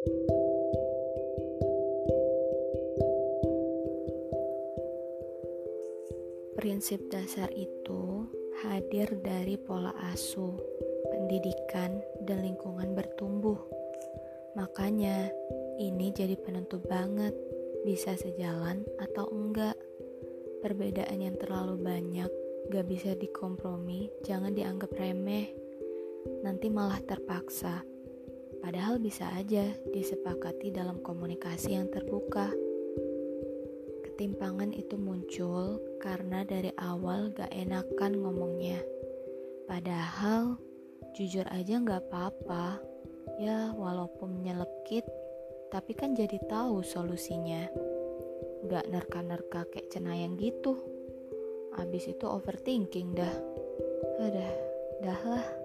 Prinsip dasar itu hadir dari pola asuh, pendidikan, dan lingkungan bertumbuh. Makanya, ini jadi penentu banget bisa sejalan atau enggak. Perbedaan yang terlalu banyak gak bisa dikompromi, jangan dianggap remeh. Nanti malah terpaksa. Padahal bisa aja disepakati dalam komunikasi yang terbuka. Ketimpangan itu muncul karena dari awal gak enakan ngomongnya. Padahal jujur aja gak apa-apa. Ya walaupun nyelekit, tapi kan jadi tahu solusinya. Gak nerka-nerka kayak cenayang gitu. Abis itu overthinking dah. Udah, dah lah.